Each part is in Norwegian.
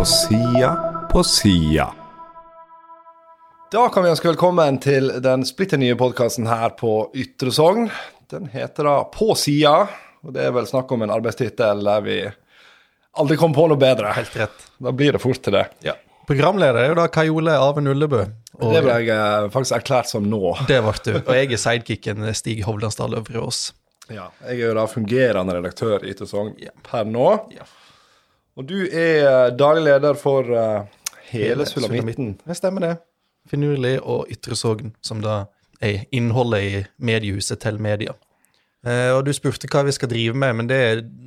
på sida på sida. Da kan vi ønske velkommen til den splitter nye podkasten her på Ytre Sogn. Den heter da På sida, og det er vel snakk om en arbeidstittel der vi aldri kom på noe bedre. Helt rett. Da blir det fort til det. Ja. Programleder er jo da Kajole Arve Nullebø. Og Det ble jeg eh, faktisk erklært som nå. det ble du. Og jeg er sidekicken Stig Hovlandsdal Øvreås. Ja, jeg er jo da fungerende redaktør i Ytre Sogn Ja. per nå. Ja. Og du er eh, daglig leder for uh, hele Hele Sulamitten. Det stemmer det. Finurlig og Ytre Sogn, som da er innholdet i mediehuset til media. Uh, og du spurte hva vi skal drive med, men det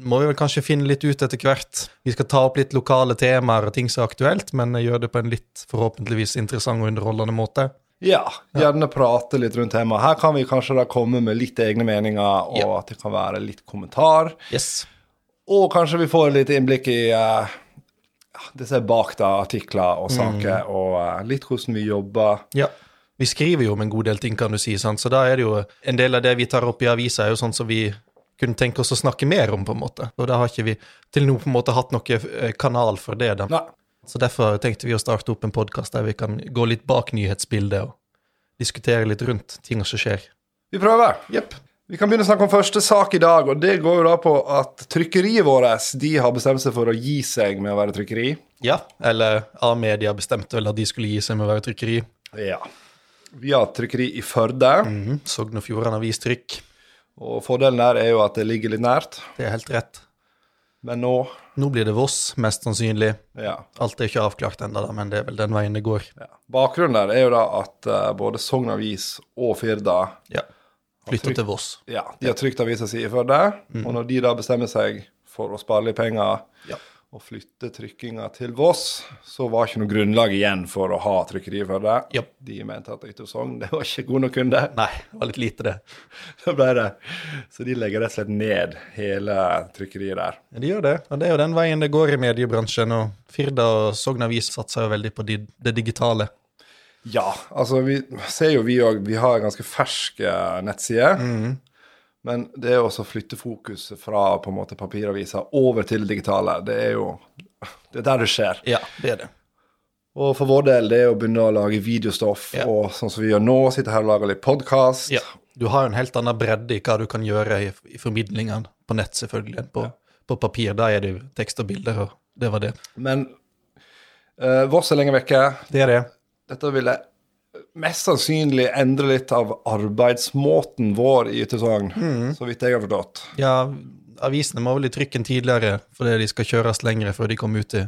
må vi vel kanskje finne litt ut etter hvert. Vi skal ta opp litt lokale temaer og ting som er aktuelt, men gjøre det på en litt forhåpentligvis interessant og underholdende måte. Ja, gjerne prate litt rundt temaet. Her kan vi kanskje da komme med litt egne meninger, og Ja. at det kan være litt kommentar. Yes. Og kanskje vi får litt innblikk i uh, det som er bak da, artikler og saker, og uh, litt hvordan vi jobber. Ja. Vi skriver jo om en god del ting, kan du si, sant? så da er det jo en del av det vi tar opp i avisa, er jo sånn som vi kunne tenke oss å snakke mer om, på en måte. Og da har ikke vi til nå på en måte hatt noe eh, kanal for det. da. Nei, Så derfor tenkte vi å starte opp en podkast der vi kan gå litt bak nyhetsbildet og diskutere litt rundt ting som skjer. vi prøver. Jepp. Vi kan begynne å snakke om første sak i dag, og det går jo da på at trykkeriet vårt de har bestemt seg for å gi seg med å være trykkeri. Ja. Eller A-media bestemte vel at de skulle gi seg med å være trykkeri. Ja. Vi har trykkeri i Førde, Mhm. Sogn og Fjordane Avistrykk. og fordelen der er jo at det ligger litt nært. Det er helt rett. Men nå Nå blir det Voss, mest sannsynlig. ja, Alt er ikke avklart ennå, men det er vel den veien det går. ja. Bakgrunnen der er jo da at eh, både Sogn Avis og Firda Ja. Flytta til Voss. ja, de har trykt avisa si i Førde, og når de da bestemmer seg for å spare litt penger Ja. og flytte trykkinga til Voss, så var ikke noe grunnlag igjen for å ha trykkeri i Førde. Ja. De mente at Ytre Sogn det var ikke god nok kunde. Nei, det var litt lite, det. Så ble det. Så de legger rett og slett ned hele trykkeriet der. Ja, de gjør det. Og det er jo den veien det går i mediebransjen. Og Firda og Sogn Avis satser jo veldig på det digitale. Ja, altså vi ser jo vi òg Vi har en ganske fersk eh, nettside. Men det å flytte fokuset fra på en måte papiraviser over til det digitale. Det er jo Det er der det skjer. Ja, det er det. Og for vår del det er å begynne å lage videostoff, Ja. og sånn som vi gjør nå, sitte her og lage litt podkast. Ja. Du har en helt annen bredde i hva du kan gjøre i, i formidlingene. På nett, selvfølgelig, på, på papir. Da er det jo tekst og bilder, og det var det. Men uh, Voss er lenge vekke. Det er det. Dette ville mest sannsynlig endre litt av arbeidsmåten vår i Ytre mm. så vidt jeg har forstått. Ja, avisene må vel i trykken tidligere fordi de skal kjøres lengre før de kommer ut til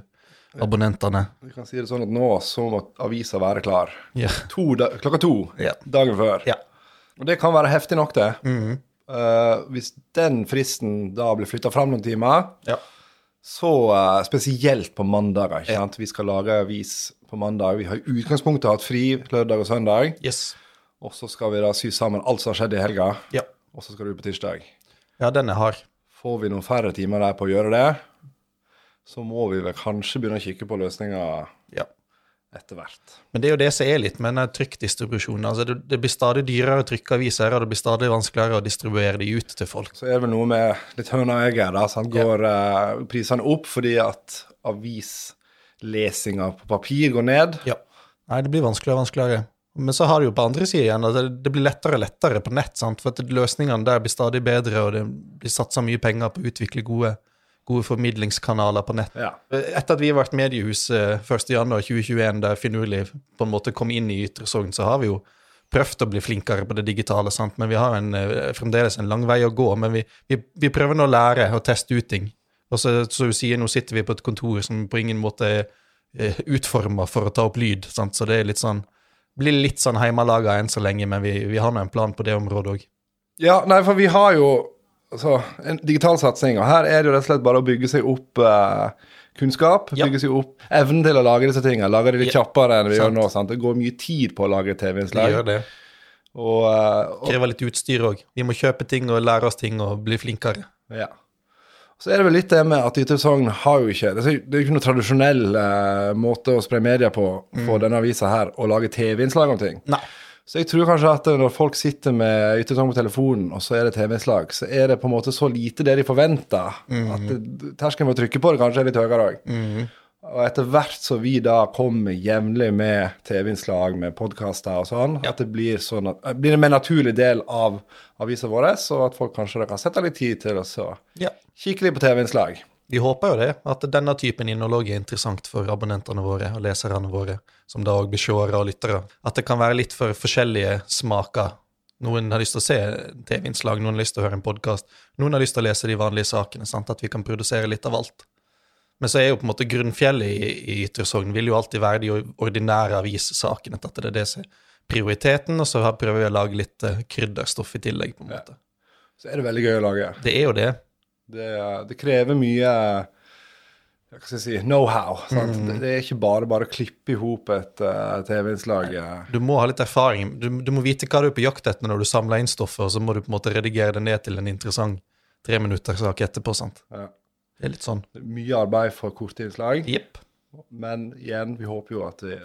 abonnentene. Vi kan si det sånn at nå så må avisa være klar. Ja. To da klokka to Ja. dagen før. Ja. Og det kan være heftig nok, det. Eh, hvis den fristen da blir flytta fram noen timer, Ja. så uh, spesielt på mandager. ikke sant? Vi skal lage avis på mandag. Vi har i utgangspunktet hatt fri lørdag og søndag. Yes. Og så skal vi da sy sammen alt som har skjedd i helga, Ja. og så skal du på tirsdag. ja, den er hard. Får vi noen færre timer der på å gjøre det, så må vi vel kanskje begynne å kikke på løsninger Ja. etter hvert. Men det er jo det som er litt med denne trykkdistribusjonen. Altså det, det blir stadig dyrere å trykke aviser, og det blir stadig vanskeligere å distribuere de ut til folk. Så er det vel noe med litt høna og egget. da, sant? Går eh, prisene opp fordi at avislesinga på papir går ned? Ja. Nei, det blir vanskeligere og vanskeligere. Men så har du jo på andre sida igjen at det- det blir lettere og lettere på nett, sant? for at løsningene der blir stadig bedre, og det blir satsa mye penger på å utvikle gode, gode formidlingskanaler på nett. Ja. Etter at vi har vært mediehus eh, 1.1.2021, der Finurliv på en måte kom inn i Ytre Sogn, så har vi jo prøvd å bli flinkere på det digitale, sant? men vi har en, eh, fremdeles en lang vei å gå. Men vi, vi, vi prøver nå å lære og teste ut ting. Og så, som du sier, nå sitter vi på et kontor som på ingen måte er eh, utforma for å ta opp lyd, sant? så det er litt sånn blir litt sånn heimelaga enn så lenge, men vi, vi har nå en plan på det området òg. ja, nei, for vi har jo altså, en digital satsing, og her er det jo rett og slett bare å bygge seg opp eh, kunnskap. Ja. Bygge seg opp evnen til å lage disse tingene. Lage det litt Ja, kjappere enn vi sant. gjør nå. sant? Det går mye tid på å lage TV-innslag. gjør det. Og, eh, og Krever litt utstyr òg. Vi må kjøpe ting og lære oss ting og bli flinkere. Ja. Så er det vel litt det med at Sogn har jo ikke Det er jo ikke noe tradisjonell eh, måte å spre media på for denne avisa her, å lage TV-innslag om ting. Nei. Så jeg tror kanskje at når folk sitter med Sogn på telefonen, og så er det TV-innslag, så er det på en måte så lite det de forventer, at det, terskelen for å trykke på det kanskje er litt høyere òg. Og etter hvert som vi da kommer jevnlig med TV-innslag, med podkaster og sånn, Ja. at det blir, sånn at, blir en mer naturlig del av avisa vår, og at folk kanskje kan sette litt tid til å Ja. kikke litt på TV-innslag. Vi håper jo det, at denne typen innhold er interessant for abonnentene våre og leserne våre, som da òg blir seere og lyttere. At det kan være litt for forskjellige smaker. Noen har lyst til å se TV-innslag, noen har lyst til å høre en podkast, noen har lyst til å lese de vanlige sakene. sant? At vi kan produsere litt av alt. Men så er jo på en måte grunnfjellet i, i Ytre Sogn vil jo alltid være de ordinære avissakene. At det er det som er prioriteten, og så prøver vi å lage litt eh, krydderstoff i tillegg. på en Ja. måte. Så er det veldig gøy å lage. Det er jo det. Det, det krever mye hva skal jeg si, know-how. Mm. Det, er ikke bare bare å klippe i hop et uh, TV-innslag. eh. Du må ha litt erfaring. Du, du må vite hva du er på jakt etter når du samler inn stoffet, og så må du på en måte redigere det ned til en interessant treminutterssak etterpå. sant? Ja. Det er litt sånn. Mye arbeid for korte innslag. Yep. Men igjen, vi håper jo at vi,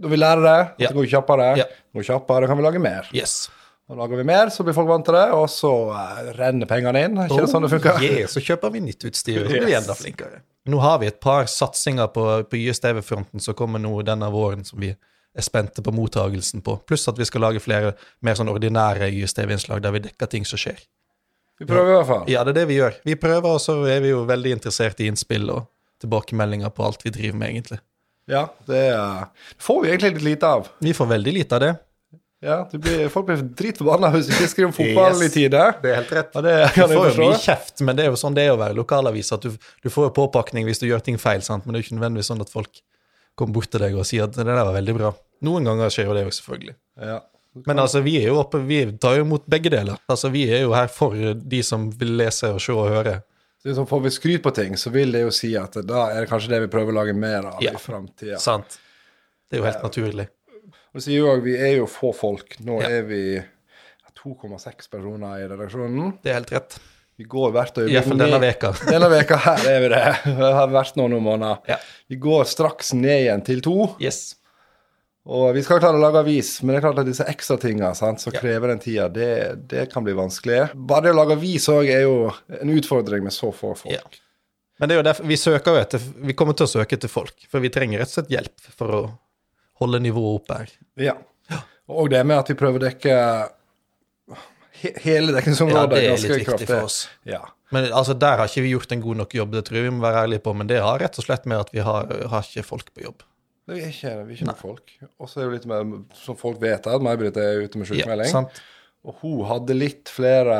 når vi lærer det, at Ja. det går kjappere, Ja. går kjappere, kan vi lage mer. Yes. Og lager vi mer, så blir folk vant til det, og så uh, renner pengene inn. Ikke det sånn det funker? Oh, yeah, så kjøper vi nytt utstyr, og så blir vi enda flinkere. Nå har vi et par satsinger på, på YSTV-fronten som kommer nå denne våren, som vi er spente på mottagelsen på. Pluss at vi skal lage flere mer sånn ordinære YSTV-innslag der vi dekker ting som skjer. Vi prøver i hvert fall. Ja, det er det vi gjør. Vi prøver, og så er vi jo veldig interessert i innspill og tilbakemeldinger på alt vi driver med, egentlig. Ja, det får vi egentlig litt lite av. Vi får veldig lite av det. Ja, det blir, Folk blir dritforbanna hvis vi ikke skriver om fotball Yes. i tide. Det er helt rett. Ja, det Du får jo mye kjeft, men det er jo sånn det er å være lokalavis. at Du, du får jo påpakning hvis du gjør ting feil, sant? men det er jo ikke nødvendigvis sånn at folk kommer bort til deg og sier at det der var veldig bra. Noen ganger skjer jo det jo selvfølgelig. Ja. Men altså, vi er jo oppe, vi tar jo imot begge deler. Altså, Vi er jo her for de som vil lese og se og høre. Så liksom Får vi skryt på ting, så vil det jo si at da er det kanskje det vi prøver å lage mer av Ja. i framtida. Sant? Det er jo helt naturlig. Og sier jo òg vi er jo få folk. Nå Ja. er vi 2,6 personer i redaksjonen. Det er helt rett. Vi går hvert øyeblikk Iallfall denne veka. Denne veka her er vi det. Det har vært nå noen måneder. Ja. Vi går straks ned igjen til to. Yes. Og vi skal klare å lage avis, men det er klart at disse ekstra tinga som Ja. krever den tida, det, det kan bli vanskelig. Bare det å lage avis òg er jo en utfordring med så få folk. Ja. Men det er jo derfor vi søker jo etter Vi kommer til å søke etter folk, for vi trenger rett og slett hjelp for å holde nivået oppe her. Ja. Og det med at vi prøver å dekke he hele Ja, dekningsområdet det er litt viktig kraftig. for oss. Ja. Men altså, der har ikke vi gjort en god nok jobb, det tror jeg vi må være ærlige på. Men det har rett og slett med at vi har, har ikke folk på jobb. Det er ikke, vi er ikke noen folk. Og så er det jo litt mer, som folk vet, at May-Britt er ute med Ja, sykemelding. sant? og hun hadde litt flere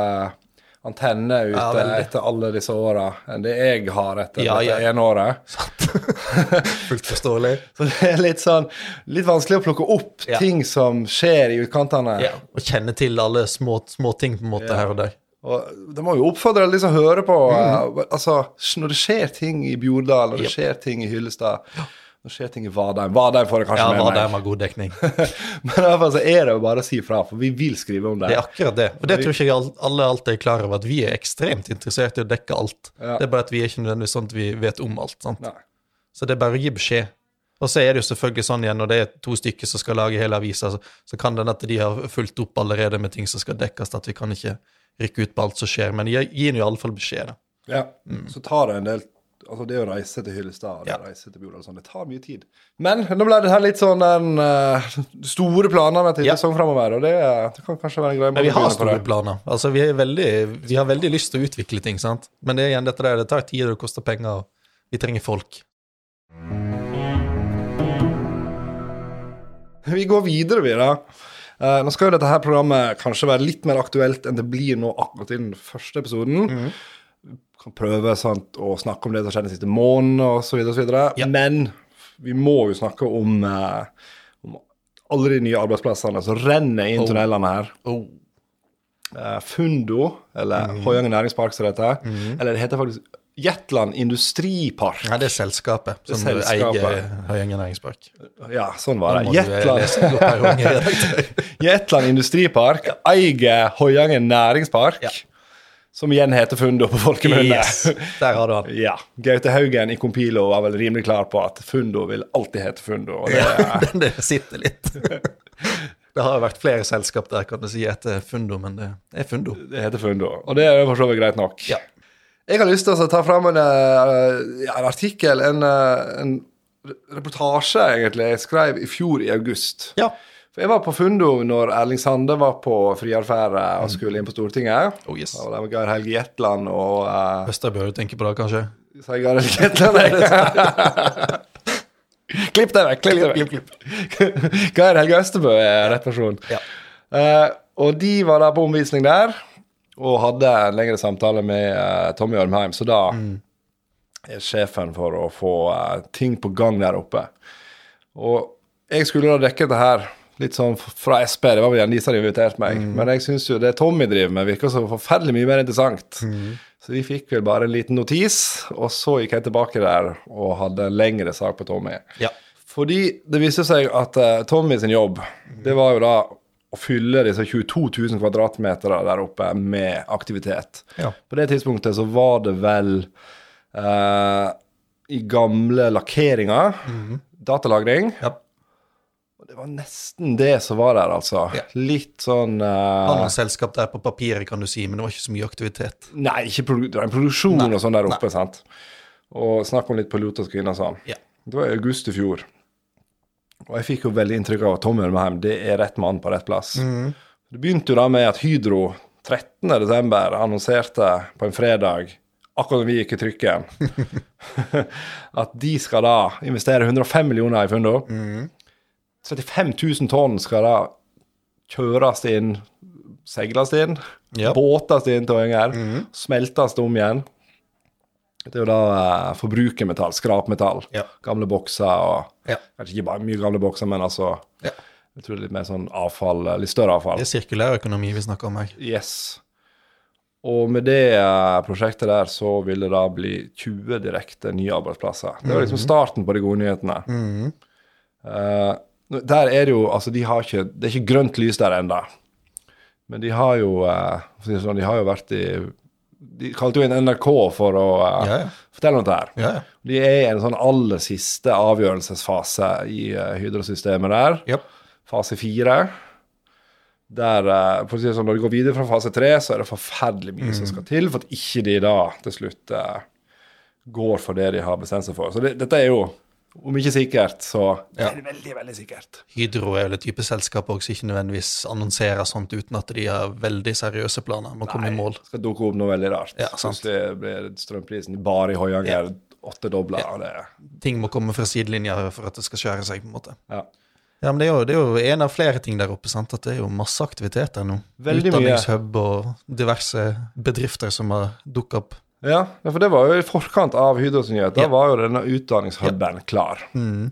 antenner ute Ja, etter alle disse åra enn det jeg har etter Ja, dette ja. ene året. Fullt forståelig. Så det er litt sånn litt vanskelig å plukke opp Ja. ting som skjer i utkantene. Ja, og kjenne til alle små, små ting på en måte Ja. her og der. Og det må jo oppfordre alle de som hører på eh, Altså, når det skjer ting i Bjordal, når det yep. skjer ting i Hyllestad Det skjer ting i Vadheim Vadheim får det kanskje Ja, med meg. der har god dekning. Men i hvert fall så er det jo bare å si fra, for vi vil skrive om det. Det er akkurat det. Og det tror ikke jeg alle alltid er klar over, at vi er ekstremt interessert i å dekke alt. Ja. Det er bare at vi er ikke nødvendigvis sånn at vi vet om alt. sant? Nei. Så det er bare å gi beskjed. Og så er det jo selvfølgelig sånn igjen, når det er to stykker som skal lage hele avisa, så, så kan det hende at de har fulgt opp allerede med ting som skal dekkes, at vi kan ikke rykke ut på alt som skjer. Men gi gi nå i alle fall beskjed, da. Ja. Så tar det en del Altså det å reise til Hyllestad og Ja. reise til Bjordal sånn, det tar mye tid. Men nå ble det her litt sånn den uh, store planene til Ja. sesong framover, og det, det kan kanskje være en grei Men vi har store planer. Altså, vi, veldig, vi har veldig lyst til å utvikle ting, sant. Men det er igjen dette der, det tar tid, og det koster penger, og vi trenger folk. Vi går videre, vi, da. Uh, nå skal jo dette her programmet kanskje være litt mer aktuelt enn det blir nå akkurat i den første episoden. Mhm. Kan prøve sant, å snakke om det som har skjedd den siste måneden osv.. Ja. Men vi må jo snakke om, eh, om alle de nye arbeidsplassene som renner inn Oh. tunnelene her. Oh. Eh, Fundo, eller mm. Høyanger næringspark som det heter. Eller det heter faktisk Jetland industripark. Nei, det er selskapet som Det selskapet. eier Høyanger næringspark. Ja, sånn var det. eh, Jetland. Jetland industripark eier Høyanger næringspark, Ja. Som igjen heter Fundo på folkemunne. Yes, der har du han. Ja. Gaute Haugen i Compilo var vel rimelig klar på at Fundo vil alltid hete Fundo. Og det, Den det sitter litt. Det har jo vært flere selskap der, kan du si, etter Fundo, men det er Fundo. det heter Fundo. Og det er for så vidt greit nok. Ja. Jeg har lyst til å ta fram en, eh, en artikkel, en, eh, en reportasje egentlig jeg skrev i fjor i august. Ja. For Jeg var på Fundo når Erling Sande var på friarferde og skulle inn på Stortinget. Oh, yes. Og det var Geir Helge Jetland og uh, Østerbø du tenker på det, kanskje? Sa jeg Geir Helge Jetland? klipp det vekk! Klipp. Klipp, klipp. Geir Helge Østerbø er rett person. Ja. Uh, og de var da på omvisning der, og hadde en lengre samtale med uh, Tommy Ørmheim. Så da er sjefen for å få uh, ting på gang der oppe. Og jeg skulle da dekke det her litt sånn fra SP, det var vel Lisa de som hadde invitert meg. Men jeg syns jo det Tommy driver med, virker så forferdelig mye mer interessant. Så vi fikk vel bare en liten notis, og så gikk jeg tilbake der og hadde en lengre sak på Tommy. Ja. Fordi det viste seg at uh, Tommy sin jobb, det var jo da å fylle disse 22 000 kvadratmeter der oppe med aktivitet. Ja. På det tidspunktet så var det vel uh, i gamle lakkeringer, datalagring. ja. Det var nesten det som var der, altså. Ja. Litt sånn uh... Selskap der på papiret, kan du si, men det var ikke så mye aktivitet. Nei, ikke produ det var en produksjon Nei, og sånn der oppe, sant. Og snakk om litt piloter og kvinner og sånn. Ja. Det var i august i fjor. Og jeg fikk jo veldig inntrykk av at Tom Ørmeheim det er rett mann på rett plass. Det begynte jo da med at Hydro 13.12. annonserte på en fredag, akkurat når vi gikk i trykken, at de skal da investere 105 millioner i Fundo. 35 000 tonn skal da kjøres inn, segles inn, yep. båtes inn til Øyer, smeltes om igjen. Det er jo da eh, forbrukermetall, skrapmetall. Ja. Gamle bokser og Ja. Kanskje ikke bare mye gamle bokser, men altså Ja. Jeg tror det er litt mer sånn avfall, eh, litt større avfall. Det er sirkulærøkonomi vi snakker om her. Yes. Og med det eh, prosjektet der så vil det da bli 20 direkte nye arbeidsplasser. Det var liksom starten på de gode nyhetene. Eh, der er det jo Altså, de har ikke Det er ikke grønt lys der ennå. Men de har jo eh, sånn, De har jo vært i De kalte jo inn NRK for å eh, Ja, ja. fortelle om dette her. Ja. De er i en sånn aller siste avgjørelsesfase i uh, hydrosystemet der. Ja. Fase fire. Der, eh, for å si det sånn, Når de går videre fra fase tre, så er det forferdelig mye som skal til for at ikke de da til slutt eh, går for det de har bestemt seg for. Så det, dette er jo, om ikke sikkert, så Ja. er det veldig, veldig sikkert. Hydro er vel et type selskap også, som ikke nødvendigvis annonserer sånt uten at de har veldig seriøse planer om å komme i mål. Det skal dukke opp noe veldig rart. Ja, sant. Plutselig blir strømprisen bare i Høyanger åttedobla. Ja. det- Ting må komme fra sidelinja for at det skal skjære seg, på en måte. Ja. Ja, men det er, jo, det er jo en av flere ting der oppe, sant? at det er jo masse aktiviteter nå. Veldig mye. Utdanningshub og diverse bedrifter som har dukket opp. Ja, ja, for det var jo i forkant av Hydros. Da Ja. var jo denne utdanningshuben klar.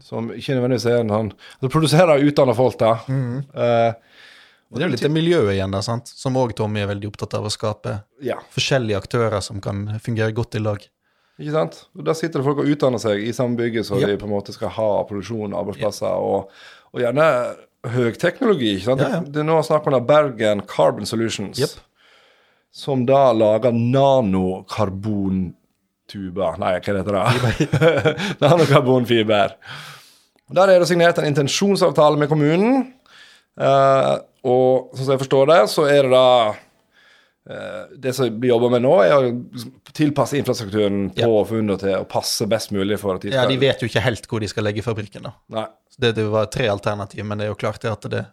Som ikke nødvendigvis er en sånn Det produserer utdanna folk, da. Eh, Det er jo litt det miljøet igjen, da, sant? som òg Tommy er veldig opptatt av å skape ja, forskjellige aktører som kan fungere godt i lag. ikke sant? Og Da sitter det folk og utdanner seg i samme bygget, så Ja. de på en måte skal ha produksjon, arbeidsplasser og, og gjerne høyteknologi. ikke sant? Ja, ja. Det er nå snakk om Bergen Carbon Solutions, Jepp. Som da lager nanokarbontuber Nei, hva heter det? Nanokarbonfiber. Der er det signert en intensjonsavtale med kommunen. Eh, og sånn som jeg forstår det, så er det da eh, Det som blir jobba med nå, er å tilpasse infrastrukturen på funnet til å passe best mulig for at de skal Ja, De vet jo ikke helt hvor de skal legge fabrikken. da. Nei. Det, det var tre alternativ, men det er jo klart det at det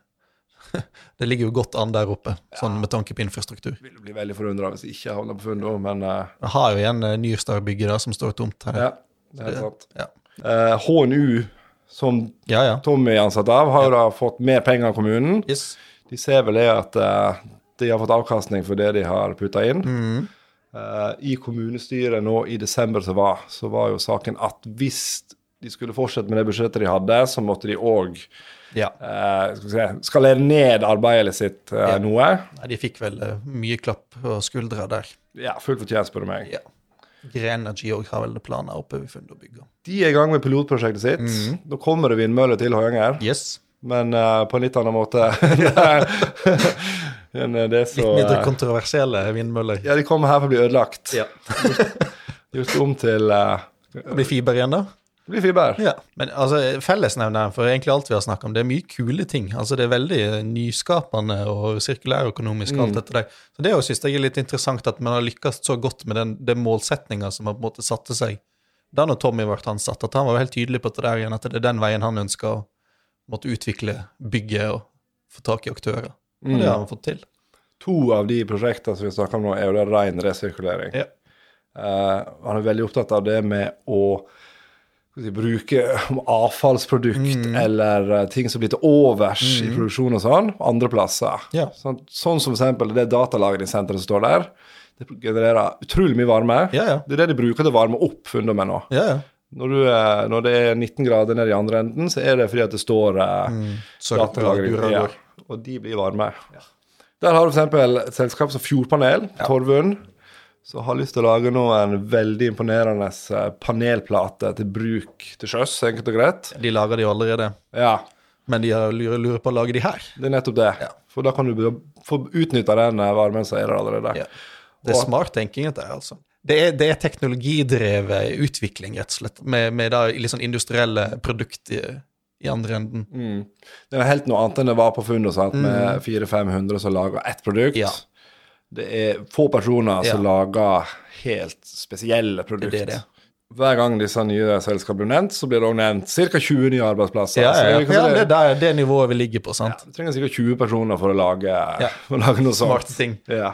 Det ligger jo godt an der oppe, sånn med tanke på infrastruktur. Vil bli veldig forundra hvis jeg ikke havner på funnet, men Jeg har jo igjen uh, Nyrstar-bygget da, som står tomt her. ja. Det er sant. Ja. Uh, HNU, som ja. ja. Tommy er ansatt av, har jo da fått mer penger av kommunen. Yes. De ser vel det at uh, de har fått avkastning for det de har putta inn. Mm. Eh, I kommunestyret nå i desember som var, så var jo saken at hvis de skulle fortsette med det budsjettet de hadde, så måtte de òg Ja. eh, vi skalere ned arbeidet sitt eh, Ja. noe. Nei, de fikk vel eh, mye klapp på skuldra der. Ja, fullt fortjent, spør du meg. Ja. Greenergy òg har vel planer oppe ved Fundobygget. De er i gang med pilotprosjektet sitt. Mhm. Da kommer det vindmøller til Høyanger, Yes. men eh, på en litt annen måte det Litt så mindre eh, kontroversielle vindmøller. Ja, de kommer her for å bli ødelagt. Ja. Gjort om til uh, blir fiber igjen, da? Det blir fiber. Ja. Men altså, fellesnevneren for egentlig alt vi har snakket om, det er mye kule ting. Altså, Det er veldig nyskapende og sirkulærøkonomisk, alt dette der. Så Det synes jeg er litt interessant at man har lykkes så godt med den, den målsettinga som man på en måte satte seg da når Tommy ble ansatt, at han var helt tydelig på at det, der igjen, at det er den veien han ønsker å måtte utvikle bygget og få tak i aktører. Og det har han fått til. To av de prosjektene som vi snakker om nå, er jo det ren resirkulering. Ja. Uh, han er veldig opptatt av det med å bruke avfallsprodukt eller eh, ting som blir til overs i produksjon og sånn, andre plasser. Ja. Sånn, sånn som eksempel det datalagringssenteret som står der. Det genererer utrolig mye varme. Ja, ja. Det er det de bruker til å varme opp funnet med nå. Ja, ja. Når, du, eh, når det er 19 grader nede i andre enden, så er det fordi at det står eh, at datalagring. Og de blir varme. Der har du f.eks. et selskap som Fjordpanel, Torvund, som har lyst til å lage nå en veldig imponerende panelplate til bruk til sjøs, enkelt og greit. De lager de allerede, Ja, men de har lurer, lurer på å lage de her. det er nettopp det. For da kan du be- få utnytta den eh, varmen som er der allerede. Ja. Det er Og- smart tenking, dette her, altså. Det er, det er teknologidrevet utvikling, rett og slett, med, med da litt sånn industrielle produkt i, i andre enden. Mm. Det er helt noe annet enn det var på Fundo, sant? med 400-500 som lager ett produkt. Ja. Det er få personer som lager helt spesielle produkter. Det er det. Hver gang disse nye selskapene blir nevnt, så blir det også nevnt ca. 20 nye arbeidsplasser. Ja, ja, ja. ja det, det- er det nivået vi ligger på, sant? Vi trenger ca. 20 personer for å lage, for å lage noe sånt. Smarte ting. Ja.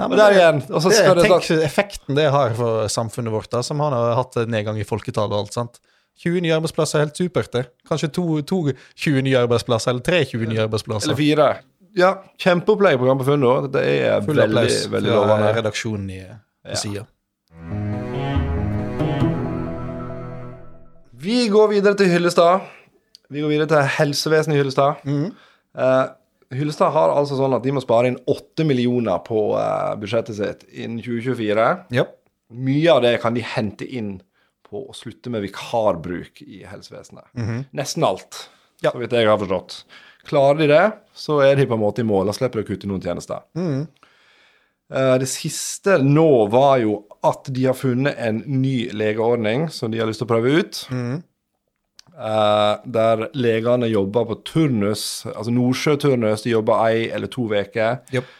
Ja, men der igjen. Det, skal det tenk det, effekten det har for samfunnet vårt, da, som har hatt nedgang i folketallet og alt. sant? 20 nye arbeidsplasser er helt supert. det. Kanskje to, to 20 nye arbeidsplasser, eller tre 20 nye arbeidsplasser. Eller fire. Ja, kjempeopplegg på Funn nå. Det er Full veldig, applaus veldig lovende. redaksjonen i, på Ja. sida. Vi går videre til Hyllestad. Vi går videre til helsevesenet i Hyllestad. Eh, Hyllestad har altså sånn at de må spare inn 8 millioner på uh, budsjettet sitt innen 2024. Yep. Mye av det kan de hente inn på å slutte med vikarbruk i helsevesenet. Nesten alt, Ja. så vidt jeg har forstått. Klarer de det, så er de på en måte i mål og slipper de å kutte noen tjenester. Mm. Det siste nå var jo at de har funnet en ny legeordning som de har lyst til å prøve ut. Mm. der legene jobber på turnus, altså Nordsjøturnus. De jobber ei eller to uker, Japp.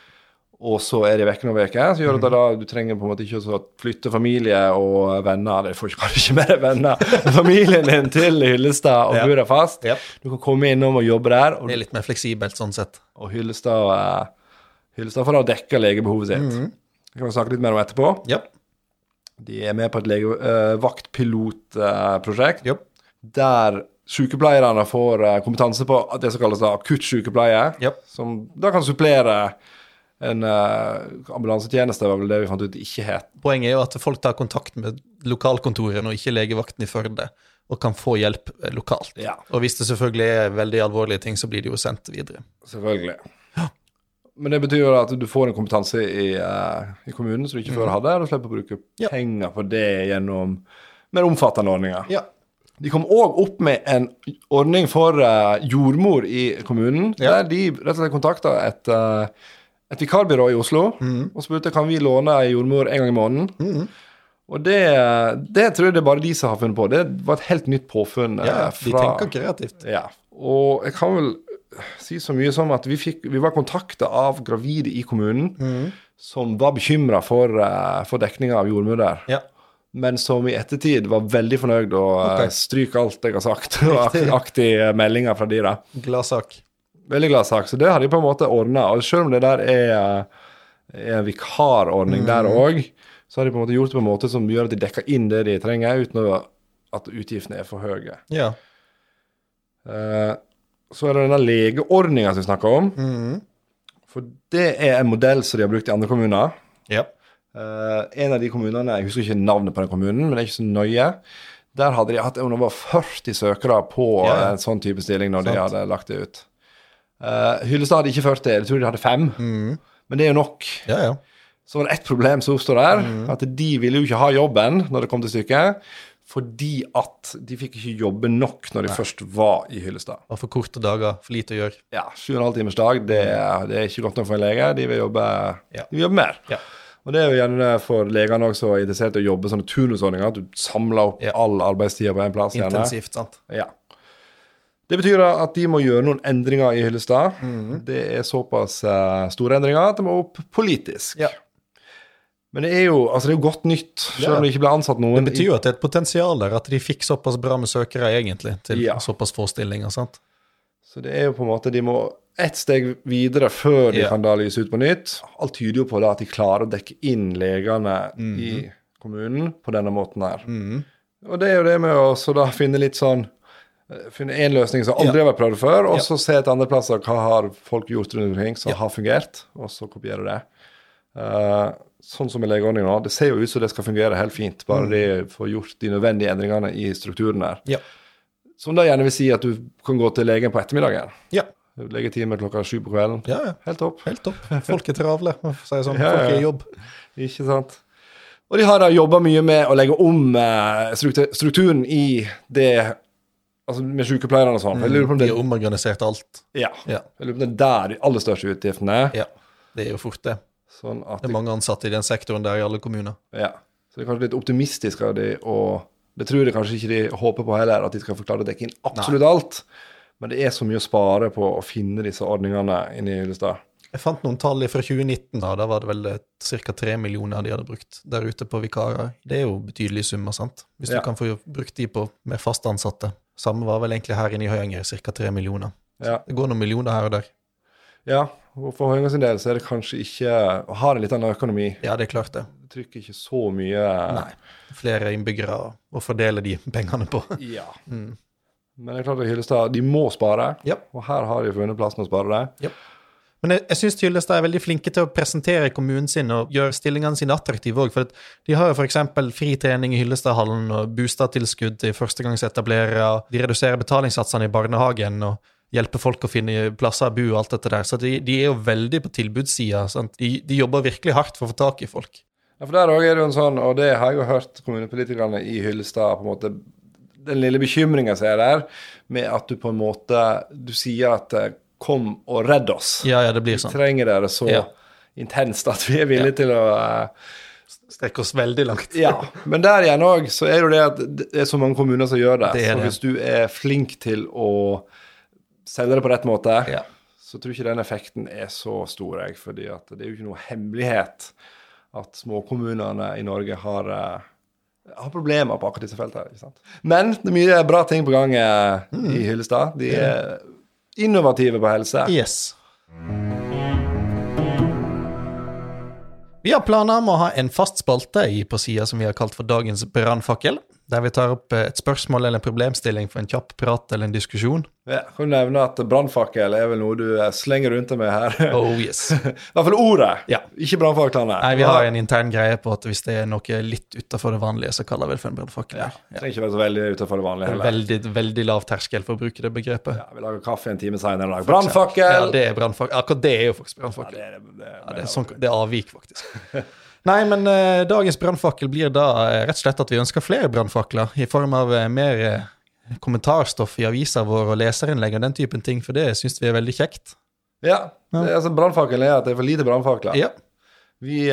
Og så er de vekke noen uker. Så gjør det da du trenger på en måte ikke å flytte familie og venner eller får ikke, ikke mer venner. Familien din til Hyllestad og Ja. bor der fast. Ja. Du kan komme innom og jobbe der. Og Det er litt mer fleksibelt sånn sett. og Hyllestad, eh, Hyllestad får da dekka legebehovet sitt. Det kan vi snakke litt mer om etterpå. Ja. De er med på et lege, uh, vaktpilotprosjekt Ja. der sykepleierne får uh, kompetanse på det som kalles akutt sykepleie, Ja. som da kan supplere en uh, ambulansetjeneste, var vel det vi fant ut ikke het. Poenget er jo at folk tar kontakt med lokalkontoret og ikke legevakten i Førde, og kan få hjelp eh, lokalt. Ja. Og hvis det selvfølgelig er veldig alvorlige ting, så blir det jo sendt videre. Selvfølgelig. Men det betyr jo at du får en kompetanse i, uh, i kommunen som du ikke før hadde, og du slipper å bruke Ja. penger på det gjennom mer omfattende ordninger. Ja. De kom òg opp med en ordning for uh, jordmor i kommunen, Ja. der de rett og slett kontakta et, eh, et vikarbyrå i Oslo og spurte kan vi låne ei jordmor en gang i måneden. Og det, det tror jeg det er bare de som har funnet på. Det var et helt nytt påfunn. eh, ja de fra- tenker kreativt. ja, og jeg kan vel si så mye som at vi, fikk, vi var kontakta av gravide i kommunen som var bekymra for, uh, for dekninga av jordmor der. Ja. Men som i ettertid var veldig fornøyd og okay. stryk alt jeg har sagt. Og aktige aktig meldinger fra de da. Gladsak. Veldig glad sak. Så det har de på en måte ordna. Og selv om det der er, er en vikarordning der òg, så har de på en måte gjort det på en måte som gjør at de dekker inn det de trenger, uten at utgiftene er for høye. Ja. Uh, Så er det denne legeordninga som vi snakker om. Mm. For det er en modell som de har brukt i andre kommuner. ja. Uh, en av de kommunene, jeg husker ikke navnet på den kommunen, men det er ikke så nøye. Der hadde de hatt over 40 søkere på Ja, en sånn type stilling når de hadde lagt det ut. Uh, Hyllestad hadde ikke 40, jeg tror de hadde fem. Men det er jo nok. Ja, ja. Så var det ett problem som oppsto der. Mm. At de ville jo ikke ha jobben når det kom til stykket. Fordi at de fikk ikke jobbe nok når de først var i Hyllestad. Og for korte dager, for lite å gjøre. Ja, sju og en halv timers dag, det, er- det er ikke godt nok for en lege. De vil jobbe, Ja. de vil jobbe mer. Ja. Og det er jo gjerne for legene også interessert i å jobbe sånne turnusordninger, at du samler opp Ja. all arbeidstida på én plass. Intensivt, sant. Ja. Det betyr at de må gjøre noen endringer i Hyllestad. Mm. Det er såpass eh, store endringer at det må opp politisk. Ja. Men det er jo altså det er jo godt nytt, selv om det ikke ble ansatt noen. Det betyr jo at det er et potensial der, at de fikk såpass bra med søkere egentlig, til Ja. såpass få stillinger. sant? Så det er jo på en måte De må ett steg videre før de Ja. kan da lyse ut på nytt. Alt tyder jo på da at de klarer å dekke inn legene i kommunen på denne måten her. Og det er jo det med å så da finne litt sånn Finne én løsning som aldri har vært prøvd før, og Ja. så se etter andre plasser hva har folk gjort rundt omkring som har fungert, og så kopiere det. Uh, sånn som i legeordningen nå. Det ser jo ut som det skal fungere helt fint, bare de får gjort de nødvendige endringene i strukturen der. Ja. Som da gjerne vil si at du kan gå til legen på ettermiddagen. Ja, Legetime klokka sju på kvelden. ja, ja. Helt topp. Helt topp. Folk er travle, for å si det sånn. Ja, ja, Folk er i jobb. Ikke sant? Og de har da jobba mye med å legge om eh, strukturen i det Altså med sykepleierne og sånn. Mm, Jeg lurer på om De har omorganisert alt. ja, Ja. jeg lurer på om det er der de aller største utgiftene er. ja. Det er jo fort det. Sånn at Det er de, mange ansatte i den sektoren der i alle kommuner. ja. Så det er kanskje litt optimistisk av de, og det tror jeg kanskje ikke de håper på heller, at de skal få klare å dekke inn absolutt alt. Men det er så mye å spare på å finne disse ordningene inne i Hyllestad. Jeg fant noen tall fra 2019, da. Da var det vel ca. 3 millioner de hadde brukt der ute på vikarer. Det er jo betydelige summer, sant? Hvis Ja. du kan få brukt de på mer fast ansatte. Samme var vel egentlig her inne i Høyanger, ca. 3 millioner. Ja. Det går noen millioner her og der. ja. Og for Høyanger sin del så er det kanskje ikke Har en litt annen økonomi. Ja, det er klart det. Det trykker ikke så mye Nei. Flere innbyggere å fordele de pengene på. Ja. Men det er klart at Hyllestad de må spare, Ja. og her har de funnet plassen å spare det. Men jeg, jeg syns Hyllestad er veldig flinke til å presentere kommunen sin og gjøre stillingene sine attraktive òg. For de har jo f.eks. fri trening i Hyllestadhallen og boostadtilskudd til førstegangsetablerere. De reduserer betalingssatsene i barnehagen og hjelper folk å finne plasser å bo og alt dette der. Så de, de er jo veldig på tilbudssida. De, de jobber virkelig hardt for å få tak i folk. Ja, for der òg er det jo en sånn, og det har jeg jo hørt kommunepolitikerne i Hyllestad på en måte Den lille bekymringa som er der, med at du på en måte Du sier at eh, 'kom og redd oss'. Ja, ja, det blir sånn. Vi trenger dere så Ja. intenst at vi er villige til å uh, Strekke oss veldig langt. Ja. Men der igjen òg, så er det jo det at det er så mange kommuner som gjør det. Det det. så hvis du er flink til å selge det på rett måte, Ja. så tror jeg ikke den effekten er så stor, jeg. fordi at det er jo ikke noe hemmelighet at småkommunene i Norge har, eh, har problemer på akkurat disse feltene. ikke sant? Men det er mye bra ting på gang mm. i Hyllestad. De er innovative på helse. Yes. Vi har planer om å ha en fast spalte i på sida som vi har kalt for Dagens brannfakkel. Der vi tar opp eh, et spørsmål eller en problemstilling for en kjapp prat eller en diskusjon. Ja, kan du nevne at brannfakkel er vel noe du eh, slenger rundt deg med her? Oh yes. I hvert fall ordet, Ja. ikke brannfaklene. Nei, vi har en intern greie på at hvis det er noe litt utafor det vanlige, så kaller vi det for en brannfakkel. Ja, Ja. det trenger ikke være så veldig utenfor det vanlige Det er heller. veldig, veldig lav terskel for å bruke det begrepet. Ja, vi lager kaffe en time senere. i dag. Brannfakkel! Ja, det er brannfakkel. Akkurat det er jo faktisk Ja, brannfakkel. det er, det, Ja, det, er sånn, det er avvik, faktisk. Nei, men uh, dagens brannfakkel blir da uh, rett og slett at vi ønsker flere brannfakler i form av uh, mer kommentarstoff i avisa vår og leserinnlegg og den typen ting, for det syns vi er veldig kjekt. ja, er- altså, brannfakkelen er at det er for lite brannfakler. Ja. Vi,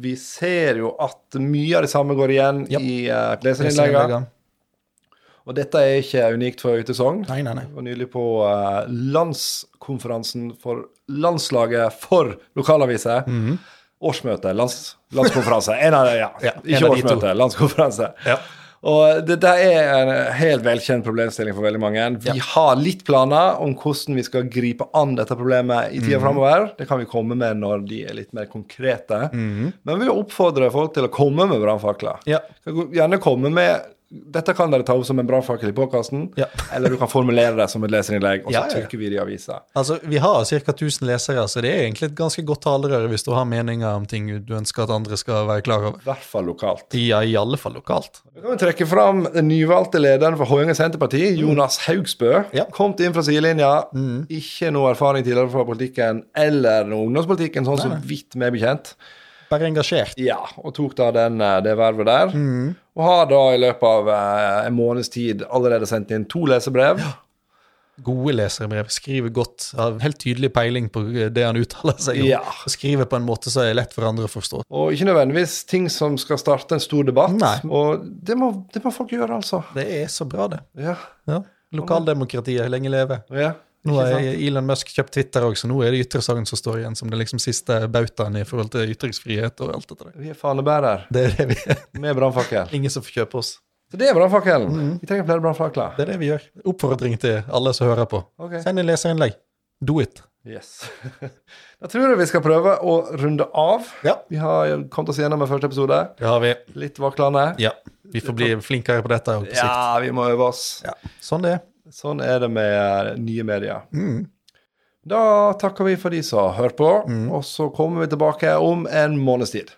vi ser jo at mye av det samme går igjen Ja. i uh, leserinnleggene. Og dette er ikke unikt for Ytesogn. Nei, nei, nei. Vi var nylig på landskonferansen for landslaget for lokalaviser. Årsmøte, lands, landskonferanse. En av, ja, Ja, ikke av årsmøte, landskonferanse. Ja. Og det der er en helt velkjent problemstilling for veldig mange. Vi Ja. har litt planer om hvordan vi skal gripe an dette problemet i tida mm. framover. Det kan vi komme med når de er litt mer konkrete. Mm. Men vi vil oppfordre folk til å komme med brannfakler. Ja. Gjerne komme med Dette kan dere ta opp som en brannfakkel i påkasten, Ja. eller du kan formulere det som et leserinnlegg, og så Ja, ja, trykker vi det i avisa. Altså, Vi har ca. 1000 lesere, så det er egentlig et ganske godt talerør hvis du har meninger om ting du ønsker at andre skal være klar over. I hvert fall lokalt. Ja, i alle fall lokalt. Vi kan trekke fram den nyvalgte lederen for Høyanger Senterparti, Jonas Haugsbø. Ja. Kom inn fra sidelinja. Ikke noe erfaring tidligere fra politikken eller ungdomspolitikken, sånn så vidt meg bekjent. Bare engasjert. Ja, og tok da den, eh, det vervet der. Og har da i løpet av eh, en måneds tid allerede sendt inn to lesebrev. Gode leserbrev. Skriver godt. Har helt tydelig peiling på det han uttaler seg om. Ja. Skriver på en måte som er lett for andre å forstå. Og ikke nødvendigvis ting som skal starte en stor debatt. Nei. Og det må, det må folk gjøre, altså. Det er så bra, det. Ja. Ja. Lokaldemokratiet lenge leve. ja. Nå har Elon Musk kjøpt Twitter òg, så nå er det ytresagn som står igjen som det liksom siste bautaen i forhold til ytringsfrihet og alt dette der. Vi er fanebærer Det er det vi med brannfakkel. Ingen som får kjøpe oss. Så det er brannfakkelen. Vi trenger flere brannfakler. Det er det vi gjør. Oppfordring til alle som hører på. Okay. Send en leserinnlegg. Do it. Yes. Da tror jeg vi skal prøve å runde av. Ja. Vi har kommet oss gjennom en første episode. Det har vi. Litt vaklende. Ja. Vi får bli flinkere på dette på sikt. Ja, vi må øve oss. Ja. Sånn det er. Sånn er det med nye medier. Da takker vi for de som har hørt på, og så kommer vi tilbake om en måneds tid.